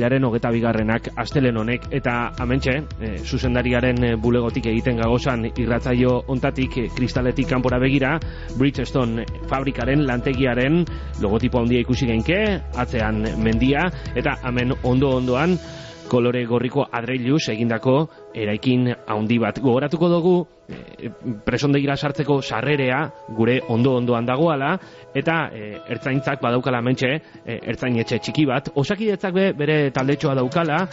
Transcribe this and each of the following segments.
epailaren hogeta bigarrenak astelen honek. Eta amentxe, e, zuzendariaren e, bulegotik egiten gagozan irratzaio ontatik e, kristaletik kanpora begira Bridgestone fabrikaren lantegiaren logotipo handia ikusi genke atzean mendia. Eta hemen ondo ondoan kolore gorriko adreiluz egindako eraikin handi bat. Gogoratuko dugu e, presondegira sartzeko sarrerea gure ondo ondoan dagoala eta e, ertzaintzak badaukala mentxe e, ertzainetxe txiki bat. Osakidetzak be, bere taldetxoa daukala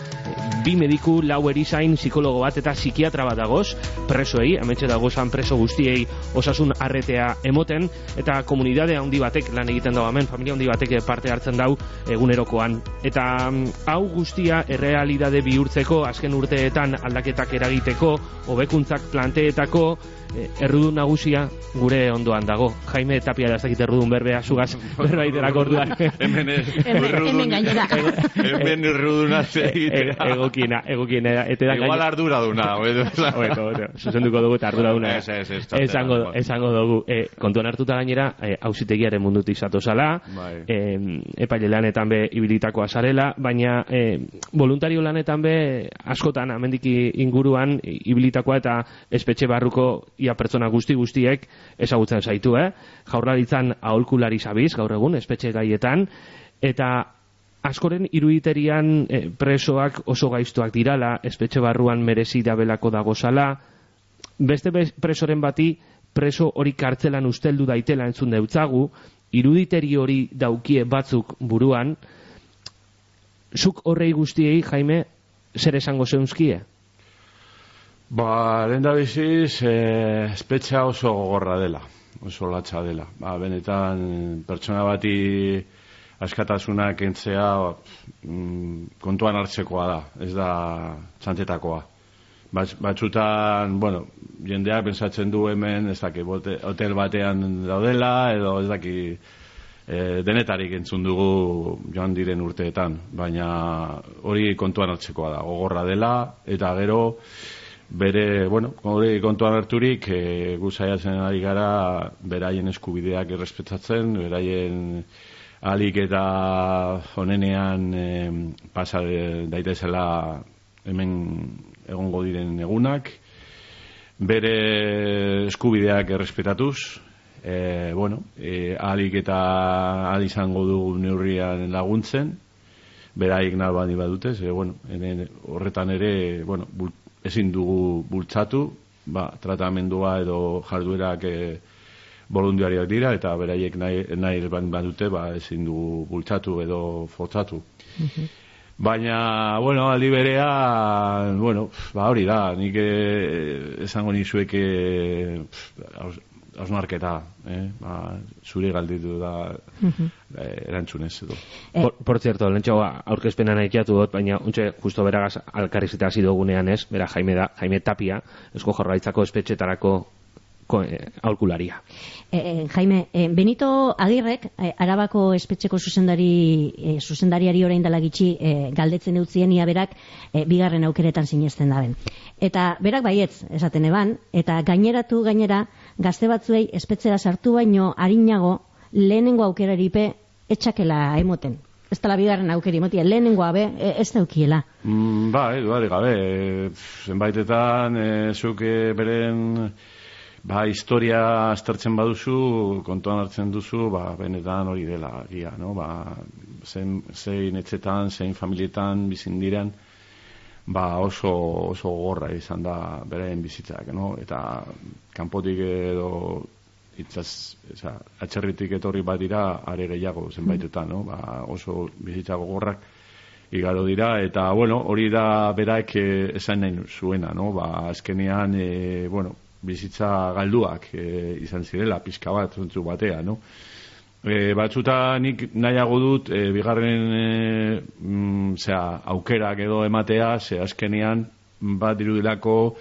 bi mediku, lau erizain, psikologo bat eta psikiatra bat dagoz presoei, hementxe dagozan preso guztiei osasun arretea emoten eta komunidade handi batek lan egiten dago hemen, familia handi batek parte hartzen dau egunerokoan. Eta mm, hau guztia errealidade bihurtzeko azken urteetan aldaketak eragiteko hobekuntzak planteetako e, errudun nagusia gure ondoan dago. Jaime Tapia da ez dakit errudun berbea zugaz berbaiterak orduan. hemen hemen gainera. hemen erruduna egitera. Egokina, egokina. Igual ardura duna. Oeto, zuzenduko dugu eta ardura duna. Ez, ez, ez. Esango, esango dugu. E, kontuan hartuta gainera, e, hausitegiaren mundutik zato zala, e, epaile lanetan be ibilitako azarela, baina e, voluntario lanetan be askotan, amendiki inguruan, ibilitakoa eta espetxe barruko ia pertsona guzti guztiek ezagutzen zaitu, eh? Jaurlaritzan aholkulari zabiz, gaur egun, espetxe gaietan, eta askoren iruditerian eh, presoak oso gaiztuak dirala, espetxe barruan merezi dabelako dagozala, beste presoren bati preso hori kartzelan usteldu daitela entzun deutzagu, iruditeri hori daukie batzuk buruan, zuk horrei guztiei, Jaime, zer esango zeunzkie? Ba, lehen da biziz, e, espetxa oso gogorra dela, oso latxa dela. Ba, benetan, pertsona bati askatasunak entzea mm, kontuan hartzekoa da, ez da txantetakoa. batzutan, bueno, jendeak pensatzen du hemen, ez daki, hotel batean daudela, edo ez daki, e, denetarik entzun dugu joan diren urteetan, baina hori kontuan hartzekoa da, gogorra dela, eta gero, bere, bueno, hori kontuan harturik, e, gu saiatzen ari gara beraien eskubideak errespetatzen, beraien alik eta honenean e, pasa daitezela hemen egongo diren egunak, bere eskubideak errespetatuz, e, bueno, e, alik eta al izango du neurrian laguntzen, beraik nabani badute, ze, bueno, horretan ere, bueno, ezin dugu bultzatu, ba, tratamendua edo jarduerak e, voluntiariak dira, eta beraiek nahi, nahi badute, ba, ezin dugu bultzatu edo fotzatu. Mhm. Baina, bueno, aldi berea, bueno, ba, hori da, nik eh, esango nizuek ausnarketa, eh? ba, zure galditu da uh -huh. eh, erantzunez edo. Eh. Por, por cierto, lentxo aurkezpena nahi dut, baina untxe justo beragaz alkarrizita hasi dugunean ez, bera Jaime, da, Jaime Tapia, esko jorraitzako espetxetarako eh, aurkularia. E, Jaime, e, Benito Agirrek, Arabako espetxeko zuzendari, e, zuzendariari orain dela gitxi, e, galdetzen eutzien ia berak, e, bigarren aukeretan sinesten daben. Eta berak baietz, esaten eban, eta gaineratu gainera, gazte batzuei espetzera sartu baino harinago lehenengo aukeraripe etxakela emoten. Ez tala bigarren aukeri motia, lehenengo abe, e, ez daukiela. Mm, ba, edu, gabe, e, zenbaitetan, e, zuke beren, ba, historia aztertzen baduzu, kontuan hartzen duzu, ba, benetan hori dela, gia, no? Ba, zein, zein etxetan, zein familietan, bizin diren, ba oso oso gorra izan da beraien bizitzak, no? Eta kanpotik edo itzaz, eza, atxerritik etorri bat dira, are gehiago zenbaitetan, no? Ba, oso bizitza gogorrak igaro dira, eta, bueno, hori da beraek eh, esan nahi zuena, no? Ba, azkenean, e, bueno, bizitza galduak e, izan zirela, pixka bat, zuntzu batea, no? E, batzuta nik nahiago dut e, bigarren e, mm, aukerak edo ematea ze azkenean bat dirudilako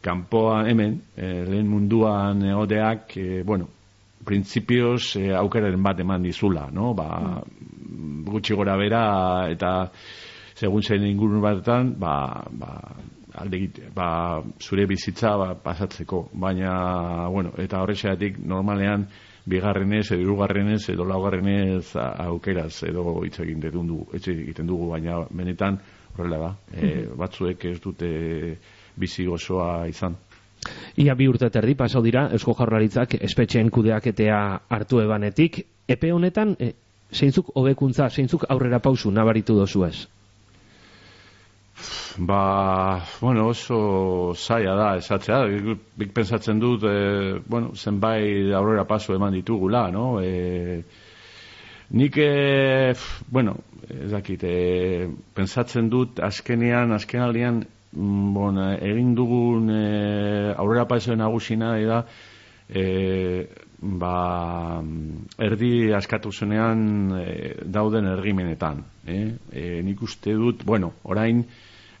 kanpoan hemen e, lehen munduan egoteak e, bueno, printzipioz e, aukeraren bat eman dizula no? ba, gutxi gora bera eta segun zen ingurun batetan ba, ba, alde ba, zure bizitza ba, pasatzeko baina bueno, eta horrexeatik normalean bigarrenez, edo irugarrenez, edo laugarrenez aukeraz, edo hitz egin dugu, egiten dugu, baina benetan horrela da. E, batzuek ez dute bizi osoa izan. Ia bi urte terdi pasau dira, Eusko Jaurlaritzak espetxeen kudeaketea hartu ebanetik. Epe honetan, e, zeintzuk hobekuntza, zeintzuk aurrera pausu nabaritu dozu ez? Ba, bueno, oso zaila da, esatzea. Bik pensatzen dut, e, bueno, zenbait aurrera paso eman ditugula, no? E, nik, e, bueno, ez dakit, e, pensatzen dut, azkenean, azkenaldian, mm, bon, egin dugun e, aurrera paso nagusina, da, e, ba, erdi askatu zenean e, dauden ergimenetan. Eh? E, nik uste dut, bueno, orain,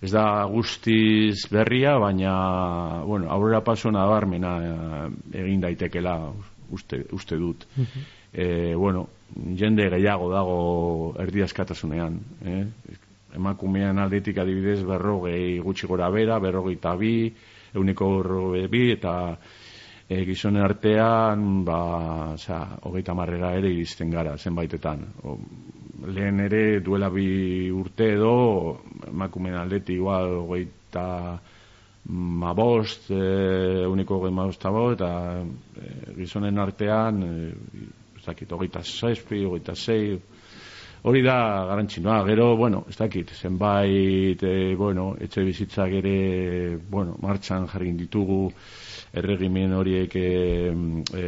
ez da guztiz berria, baina, bueno, aurrera paso nabarmena eh, egin daitekela uste, uste dut. e, bueno, jende gehiago dago erdi askatasunean, eh? emakumean aldetik adibidez berrogei gutxi gora bera, berrogei eta bi, euneko bi, eta e, gizonen artean, ba, oza, hogeita marrera ere iristen gara, zenbaitetan. O, lehen ere duela bi urte edo emakumen aldeti igual hogeita mabost e, uniko goi eta e, gizonen artean e, ez dakit hogeita zazpi, hogeita zei hori da garantzinoa gero, bueno, ez dakit zenbait, e, bueno, etxe bizitzak ere bueno, martxan jarrin ditugu erregimen horiek e, e,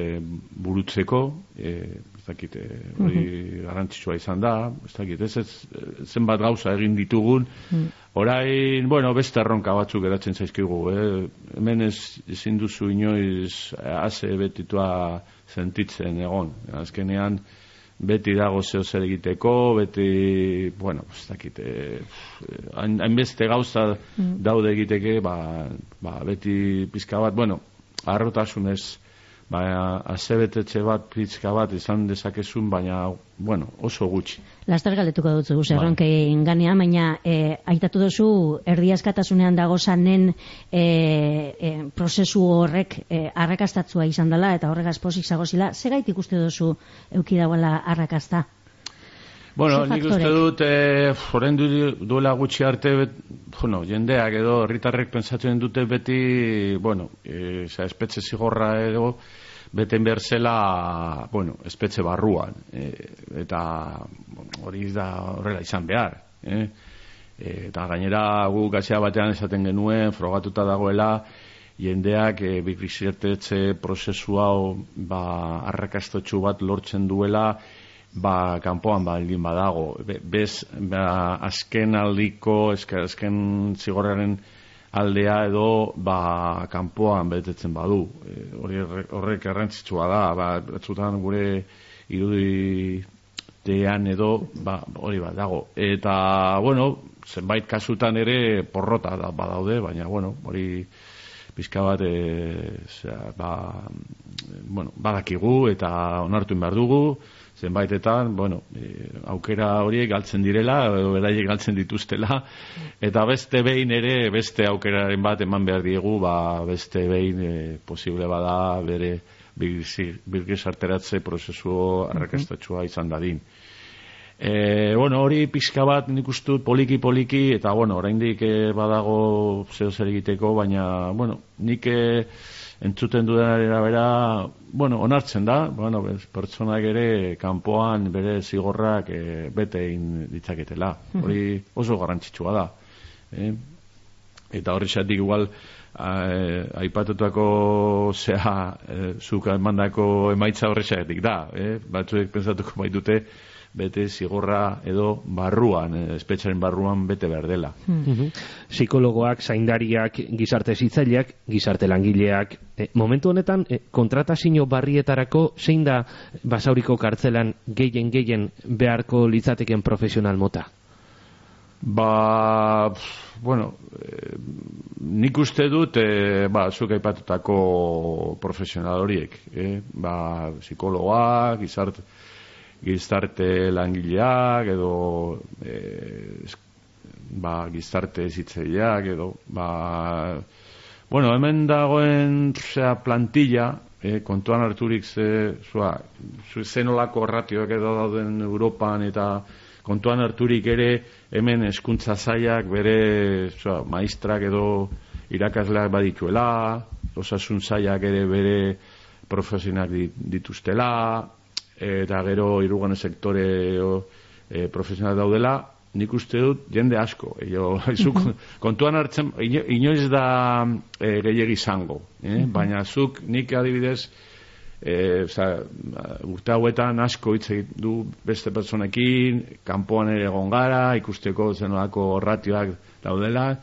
burutzeko e, ez dakit, eh, hori mm garantzitsua izan da, ez dakit, ez, ez zenbat gauza egin ditugun, mm. orain, bueno, beste erronka batzuk eratzen zaizkigu, eh? hemen ez ezin duzu inoiz haze betitua sentitzen egon, azkenean, beti dago zeo zer egiteko, beti, bueno, ez dakit, eh, hainbeste gauza mm. daude egiteke, ba, ba, beti pizka bat, bueno, arrotasunez, baina azebetetxe bat, pizka bat izan dezakezun, baina, bueno, oso gutxi. Laster galetuko dut zu, zerronke bai. baina e, aitatu duzu erdiazkatasunean dago zanen e, e, prozesu horrek e, arrakastatzua izan dela, eta horregaz posik zagozila, zer gaitik uste duzu eukidagoela arrakasta? Bueno, nik uste dut, e, foren duela gutxi arte, bet, bueno, jendeak edo, herritarrek pensatzen dute beti, bueno, e, espetxe zigorra edo, beten behar zela, bueno, espetxe barruan, e, eta hori da horrela izan behar, eh? eta gainera gu gazia batean esaten genuen, frogatuta dagoela, jendeak e, bikrizertetze prozesu hau ba, arrakastotxu bat lortzen duela, ba, kanpoan baldin badago. bez, ba, azken aldiko, azken zigorraren aldea edo, ba, kanpoan betetzen badu. E, hori horrek errantzitsua da, ba, batzutan gure irudi tean edo, ba, hori bat dago. Eta, bueno, zenbait kasutan ere porrota da badaude, baina, bueno, hori pizka bat e, zera, ba, bueno, badakigu eta onartu behar dugu, zenbaitetan, bueno, e, aukera horiek galtzen direla, edo beraiek galtzen dituztela, eta beste behin ere, beste aukeraren bat eman behar diegu, ba, beste behin e, posible bada bere birgiz arteratze prozesu arrakastatxua izan dadin. E, bueno, hori pixka bat nik ustu poliki-poliki, eta bueno, oraindik e, badago zeo zer egiteko, baina, bueno, nik... E, entzuten dudanera bera, bueno, onartzen da, bueno, pertsonak ere kanpoan bere zigorrak e, bete egin ditzaketela. Hori oso garrantzitsua da. Eh? Eta horri xatik igual, eh, aipatutako zea, e, zuka emandako emaitza horri da. Eh? Batzuek pensatuko baitute, bete zigorra edo barruan, eh, espetxaren barruan bete behar dela. Hmm. Psikologoak, zaindariak, gizarte zitzaileak, gizarte langileak, e, momentu honetan e, kontratazio barrietarako zein da basauriko kartzelan gehien gehien beharko litzateken profesional mota? Ba, bueno, e, nik uste dut, e, ba, zuk aipatutako profesional horiek, e, ba, psikologoak, gizarte, gizarte langileak edo e, ba, gizarte ezitzeiak edo ba, bueno, hemen dagoen zera, plantilla e, kontuan harturik ze, zua, zu, zenolako ratioak edo dauden Europan eta kontuan harturik ere hemen eskuntza zaiak bere zua, maistrak edo irakasleak badituela, osasun zaiak ere bere profesionak dituztela, eta gero irugan sektore o, e, profesional daudela, nik uste dut jende asko. Jo, zuk, kontuan hartzen, inoiz da e, gehiagi izango, eh? baina zuk nik adibidez, e, oza, urte hauetan asko hitz du beste personekin, kanpoan ere egon gara, ikusteko zenolako ratioak daudela,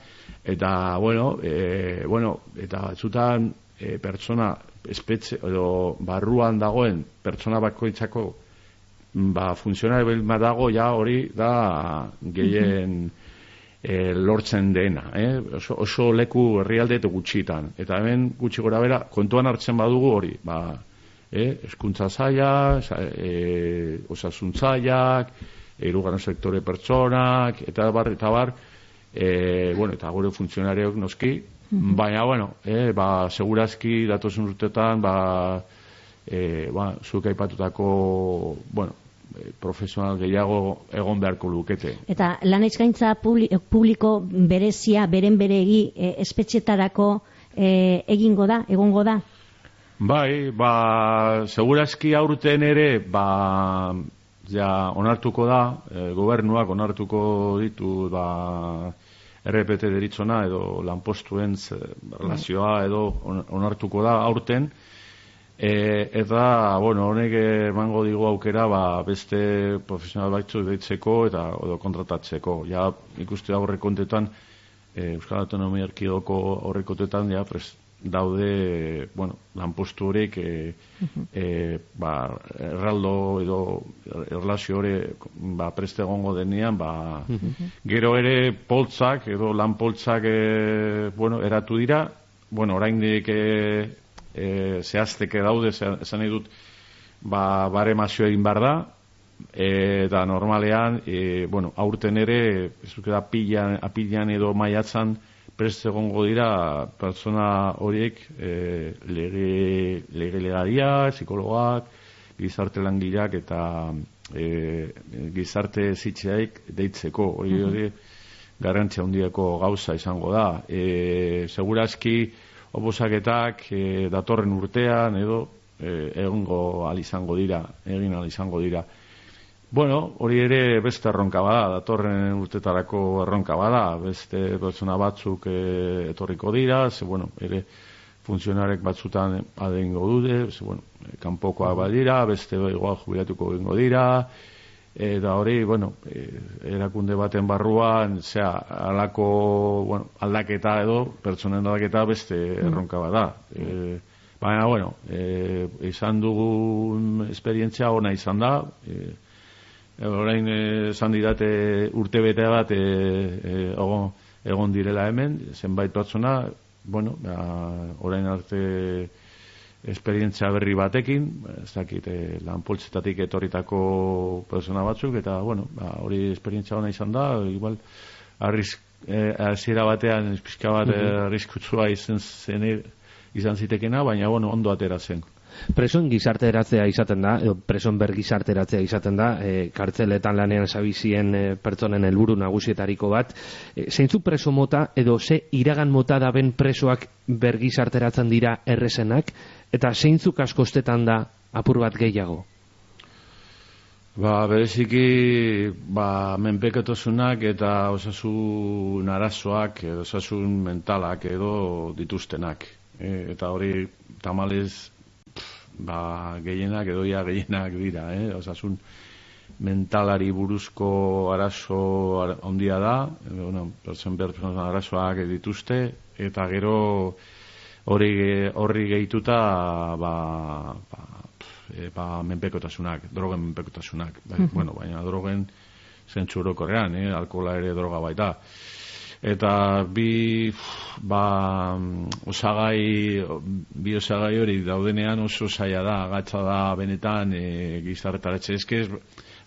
eta, bueno, e, bueno eta batzutan e, pertsona espetxe edo barruan dagoen pertsona bakoitzako ba funtzionari dago ja hori da gehien e, lortzen dena, eh? oso, oso leku herrialde gutxitan. Eta hemen gutxi gora bera, kontuan hartzen badugu hori, ba, eh? eskuntza zaila, e, osasun zailak, erugarren sektore pertsonak, eta bar, eta bar, e, bueno, eta gure funtzionariok noski, Baina, bueno, eh, ba, segurazki datozen urtetan, ba, eh, ba, zuk aipatutako, bueno, eh, profesional gehiago egon beharko lukete. Eta lan eskaintza publiko berezia, beren beregi, eh, espetxetarako eh, egingo da, egongo da? Bai, ba, segurazki aurten ere, ba, ja, onartuko da, eh, gobernuak onartuko ditu, ba, RPT deritzona edo lanpostuen relazioa edo onartuko da aurten. E, eta bueno, honek emango digu aukera ba, beste profesional baitzu deitzeko eta edo kontratatzeko. Ja ikuste aurrekontetan e, Euskal Autonomia Erkidoko aurrekontetan ja prest, daude, bueno, lanpostu horiek e, e, ba, erraldo edo erlazio hori ba, preste egongo denean, ba, gero ere poltzak edo lanpoltzak e, bueno, eratu dira, bueno, orain dik e, e, zehazteke daude, esan nahi dut, ba, bare mazio egin bar da, e, eta normalean, e, bueno, aurten ere, ez da, apilan edo maiatzan, prest egongo dira pertsona horiek e, lege, lege legaria, psikologak, gizarte langileak eta e, gizarte zitzeaik deitzeko. Hori hori garrantzia handieko gauza izango da. E, segurazki obosaketak e, datorren urtean edo e, egongo al izango dira, egin al izango dira. Bueno, hori ere beste erronka bada, datorren urtetarako erronka bada, beste pertsona batzuk e, etorriko dira, ze, bueno, ere funtzionarek batzutan adengo dude, ze, bueno, kanpokoak badira, beste igual jubilatuko egingo dira, eta hori, bueno, e, erakunde baten barruan, zera, alako, bueno, aldaketa edo, pertsonen aldaketa beste erronka bada. E, baina, bueno, e, izan dugun esperientzia ona izan da, e, orain eh, esan didate urte bete bat e, egon, egon direla hemen, zenbait pertsona, bueno, ba, orain arte esperientzia berri batekin, ez dakit, e, lanpoltzetatik etorritako persona batzuk, eta, bueno, ba, hori esperientzia ona izan da, igual, arrisk, e, batean, pixka bat, mm arriskutsua izan, zen, izan zitekena, baina, bueno, ondo atera zen preson gizarteratzea izaten da, edo preson ber gizarteratzea izaten da, e, kartzeletan lanean sabizien e, pertsonen helburu nagusietariko bat. E, zeintzu preso mota edo ze iragan mota da ben presoak ber gizarteratzen dira errezenak, eta zeintzuk askostetan da apur bat gehiago? Ba, bereziki, ba, menpeketosunak eta osasun arazoak, edo osasun mentalak edo dituztenak. E, eta hori, tamalez, ba, gehienak edoia gehienak dira, eh? osasun mentalari buruzko arazo ondia da, bueno, pertsen pertsen arazoak dituzte, eta gero hori horri gehituta ba, ba, e, ba menpekotasunak, drogen menpekotasunak, bai, bueno, baina drogen zentsu eh? alkola ere droga baita eta bi ba osagai bi osagai hori daudenean oso saia da gatza da benetan e, gizartaratze eske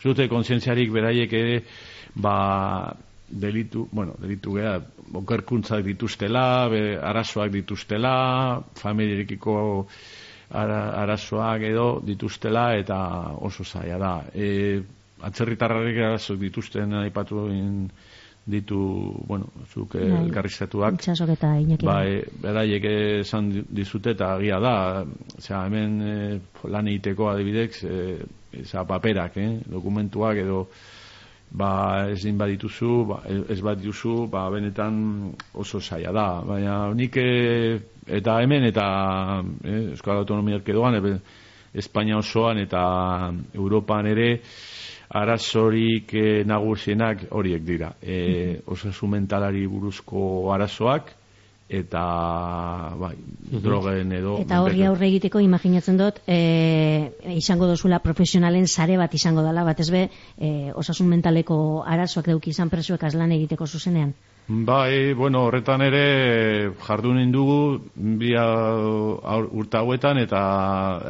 zute kontzientziarik beraiek ere ba delitu, bueno, delitu gea, okerkuntzak dituztela, be, arazoak dituztela, familiarekiko ara, arazoak edo dituztela eta oso zaila da. E, atzerritarrarek arazo dituzten aipatu egin ditu, bueno, zuk Bai. elkarrizatuak. Itxasok eta Iñaki. Bai, beraiek esan dizute eta agia da, osea, hemen e, lan egiteko adibidez, e, eza paperak, eh, dokumentuak edo ba ezin badituzu, ba, ez badituzu, ba benetan oso zaila da, baina nik e, eta hemen eta eh, Euskal Autonomia Erkidegoan, e, Espainia osoan eta Europan ere arazorik e, nagusienak horiek dira. E, osasun mentalari buruzko arazoak eta bai, drogen edo Eta horri aurre egiteko imaginatzen dut e, izango dozula profesionalen sare bat izango dela, batez be e, osasun mentaleko arazoak dauki izan presoek azlan egiteko zuzenean. Bai, bueno, horretan ere jardun dugu bi urte hauetan eta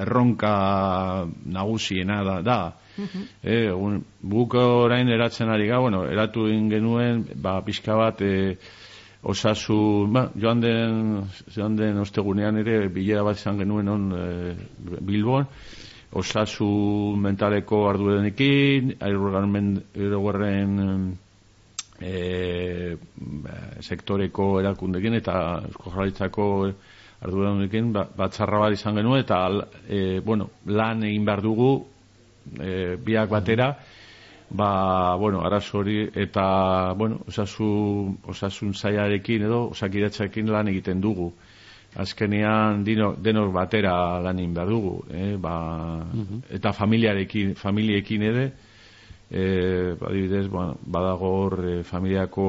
erronka nagusiena da. da. Eh, un, guk orain eratzen ari ga, bueno, eratu genuen, ba, pixka bat, e, osasun, ba, joan den, joan den ostegunean ere, bilera bat izan genuen on e, Bilbon, osasun mentaleko ardurenekin, airugarren e, sektoreko erakundekin eta Eusko Jaurlaritzako arduradunekin ba, batzarra bat izan genuen eta e, bueno, lan egin behar dugu e, biak batera ba, bueno, arazo hori eta, bueno, osasun, osasun zaiarekin edo osakiratzarekin lan egiten dugu. Azkenean dino, denok batera lan egin behar dugu, eh? ba, eta familiarekin, familiekin ere, e, adibidez, ba, badago hor e, familiako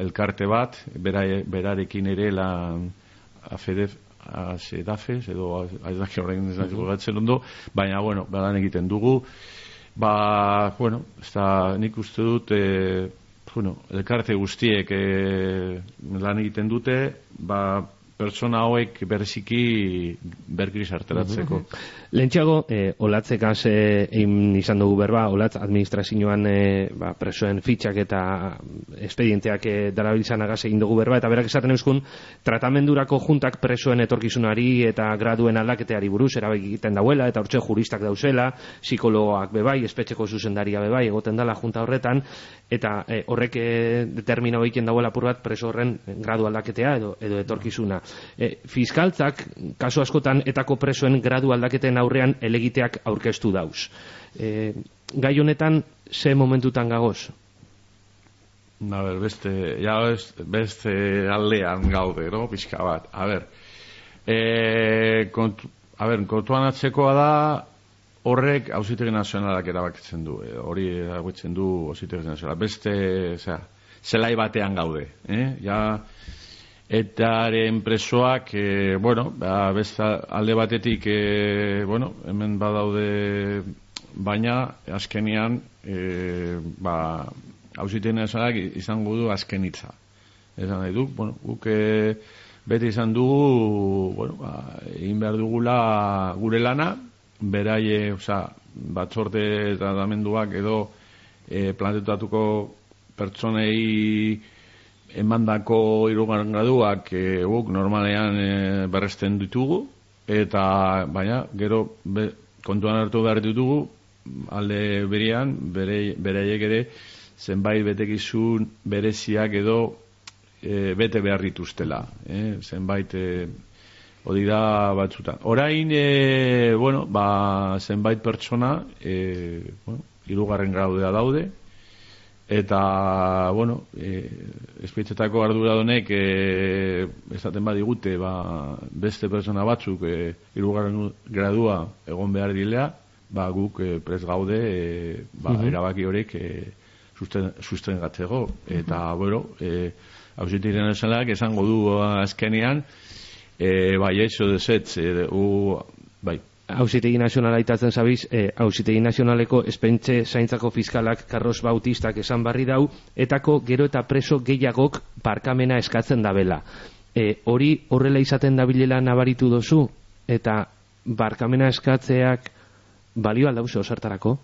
elkarte bat, bera, berarekin ere lan afedef, asedafes, edo aizdak horrein ez nahi gogatzen ondo, baina, bueno, lan egiten dugu, ba, bueno, ez da, nik uste dut, e, bueno, elkarte guztiek e, lan egiten dute, ba, pertsona hauek bereziki berkri sarteratzeko. Lentxago, eh, olatzekaz eh, egin izan dugu berba, olatz administrazioan eh, ba, presoen fitxak eta espedienteak eh, darabiltzanagaz egin dugu berba, eta berak esaten euskun, tratamendurako juntak presoen etorkizunari eta graduen aldaketeari buruz erabaki egiten dauela, eta hortxe juristak dauzela, psikologoak bebai, espetxeko zuzendaria bebai, egoten dela junta horretan, eta eh, horrek eh, determina egiten dauela apur bat preso horren gradu aldaketea edo, edo etorkizuna. E, fiskaltzak, kasu askotan, etako presoen gradu aldaketen aurrean elegiteak aurkeztu dauz. E, gai honetan, ze momentutan gagoz? A ber, beste, ja, beste, beste aldean gaude, no? Pixka bat. A ber, e, kontu, a ber, kontuan atzekoa da, horrek hausitegi nazionalak erabakitzen du. E, hori erabakitzen du hausitegi nazionalak. Beste, osea, zelai batean gaude. Eh? Ja, etaren presoak, e, bueno, ba, beste alde batetik, e, bueno, hemen badaude baina azkenian e, ba, hausitegi nazionalak izango du azken hitza. Esan nahi du, bueno, guk e, beti izan dugu, bueno, ba, egin behar dugula gure lana, beraie, osea, batzorde tratamenduak edo e, plantetatuko pertsonei emandako hirugarren graduak e, guk normalean e, berresten ditugu eta baina gero be, kontuan hartu behar ditugu alde berean bere, beraiek ere zenbait betekizun bereziak edo e, bete behar dituztela eh? zenbait e, hori da batzutan orain e, bueno, ba, zenbait pertsona e, bueno, hirugarren gradua daude eta bueno e, espetxetako arduradonek e, esaten badigute ba, beste pertsona batzuk e, hirugarren gradua egon behar dilea ba, guk e, prez gaude e, ba, erabaki horiek e, susten, sustengatzeko eta bueno e, hausitiren esanak esango du azkenean e, bai eso desetz e, u, bai Hauzitegi nazionala itatzen zabiz, eh, hauzitegi nazionaleko espentxe zaintzako fiskalak Carlos Bautistak esan barri dau, etako gero eta preso gehiagok barkamena eskatzen dabela. E, hori horrela izaten dabilela nabaritu dozu, eta barkamena eskatzeak balio aldauze osartarako?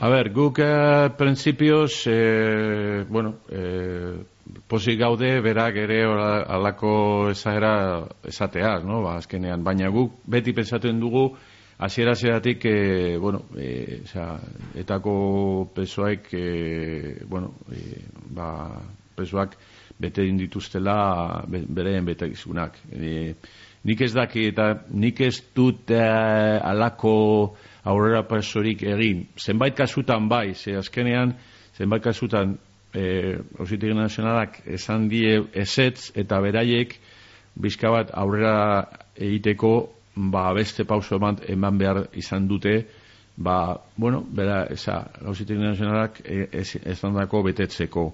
A ver, guk eh, principios, eh, bueno, eh, posik gaude berak ere halako ezagera esatea, no? Ba, azkenean, baina guk beti pentsatzen dugu hasiera hasieratik e, bueno, e, osea, etako pesoek e, bueno, e, ba, pesoak bete dituztela be, bereen betekizunak. E, nik ez daki eta nik ez dut e, alako aurrera pasorik egin. Zenbait kasutan bai, ze azkenean zenbait kasutan eh Auzitegi Nazionalak esan die ezetz eta beraiek bizka bat aurrera egiteko ba beste pauso eman, eman behar izan dute ba, bueno, bera, esa, Auzitegi Nazionalak e, ez, esandako betetzeko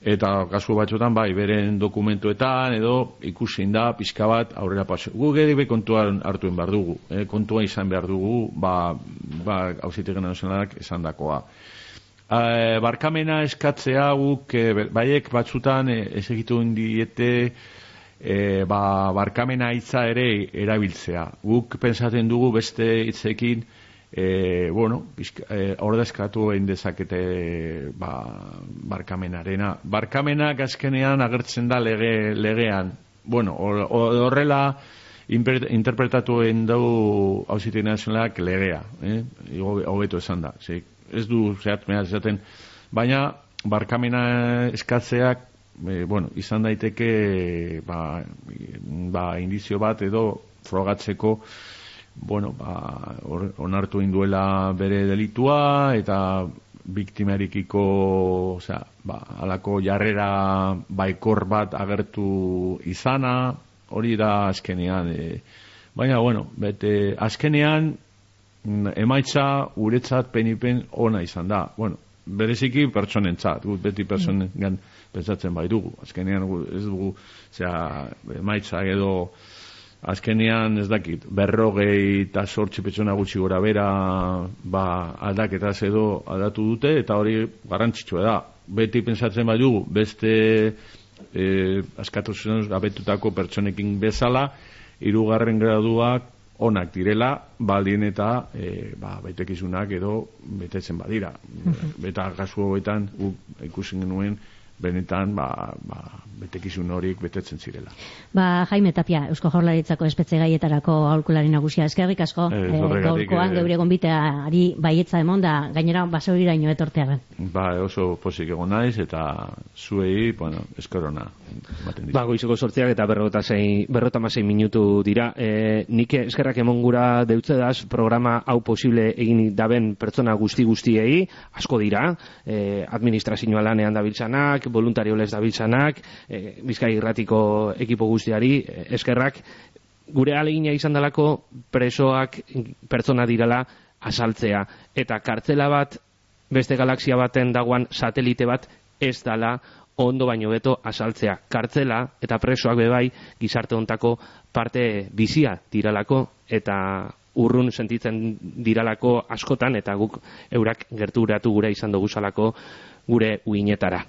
eta kasu batzuetan bai beren dokumentuetan edo ikusin da pixka bat aurrera paso. Gu geri be kontuan hartuen behar dugu, eh? kontua izan behar dugu, ba, ba Auzitegi Nazionalak esandakoa. Eh, barkamena eskatzea guk e, baiek batzutan e, ez egituen diete e, ba, barkamena hitza ere erabiltzea. Guk pensatzen dugu beste hitzekin e, bueno, bizka- e, ordezkatu egin dezakete ba, barkamenarena. Barkamenak azkenean agertzen da lege, legean. Bueno, hor- hor- horrela inper- interpretatu egin dugu hausitegi nazionalak legea. Eh? Igo- Hobeto esan da. Ze, ez du zehat esaten. Baina barkamena eskatzeak e, bueno, izan daiteke ba, ba, indizio bat edo frogatzeko bueno, ba, hor- onartu induela bere delitua eta biktimarikiko osea, ba, alako jarrera baikor bat agertu izana hori da azkenean e, baina bueno, bete azkenean mm, emaitza uretzat penipen ona izan da. Bueno, bereziki pertsonentzat guk beti pertsonengan pentsatzen bai dugu azkenean ez dugu osea, emaitza edo azkenean ez dakit, berrogei eta sortzi pertsona gutxi gora bera ba, aldaketaz edo aldatu dute eta hori garrantzitsua da. Beti pentsatzen bai dugu, beste e, askatasunez gabetutako pertsonekin bezala, hirugarren graduak onak direla, baldin eta e, ba, betekizunak edo betetzen badira. Eta kasu hauetan guk ikusi genuen benetan ba, ba, betekizun horiek betetzen zirela. Ba, Jaime Tapia, Eusko Jaurlaritzako espetze gaietarako aholkulari nagusia. Eskerrik asko, eh, horregatik, gaurkoan eh, geure gonbiteari baietza emon da, gainera basauriraino etortearen. Ba, oso posik egon naiz eta zuei, bueno, eskorona ematen dizu. Ba, goizeko sortziak eta berrota sei, berrota minutu dira. E, nik eskerrak emon gura deutzedaz programa hau posible egin daben pertsona guzti guztiei, asko dira, e, administrazioa lanean dabiltzanak, voluntario les dabiltzanak, e, bizkai irratiko ekipo guztiari, e, eskerrak, gure alegina izan dalako presoak pertsona direla asaltzea. Eta kartzela bat, beste galaxia baten dagoan satelite bat ez dala ondo baino beto asaltzea. Kartzela eta presoak bebai gizarte hontako parte bizia diralako eta urrun sentitzen diralako askotan eta guk eurak gerturatu gure izan dugu salako gure uinetara.